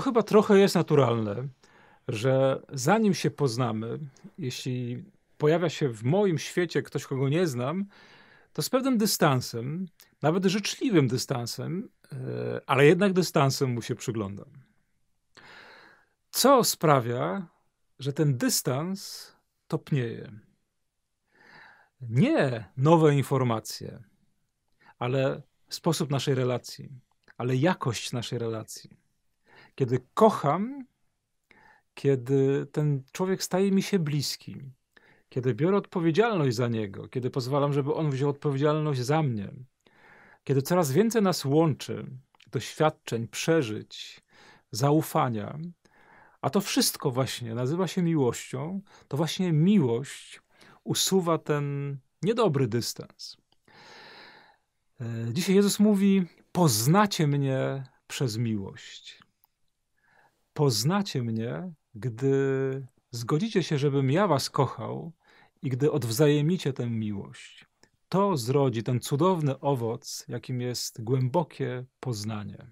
chyba trochę jest naturalne, że zanim się poznamy, jeśli pojawia się w moim świecie ktoś, kogo nie znam, to z pewnym dystansem, nawet życzliwym dystansem, e, ale jednak dystansem mu się przyglądam. Co sprawia, że ten dystans topnieje? Nie nowe informacje, ale sposób naszej relacji, ale jakość naszej relacji. Kiedy kocham, kiedy ten człowiek staje mi się bliski, kiedy biorę odpowiedzialność za niego, kiedy pozwalam, żeby on wziął odpowiedzialność za mnie, kiedy coraz więcej nas łączy, doświadczeń, przeżyć, zaufania, a to wszystko właśnie nazywa się miłością, to właśnie miłość usuwa ten niedobry dystans. E, dzisiaj Jezus mówi: Poznacie mnie przez miłość. Poznacie mnie, gdy zgodzicie się, żebym ja was kochał i gdy odwzajemnicie tę miłość. To zrodzi ten cudowny owoc, jakim jest głębokie poznanie.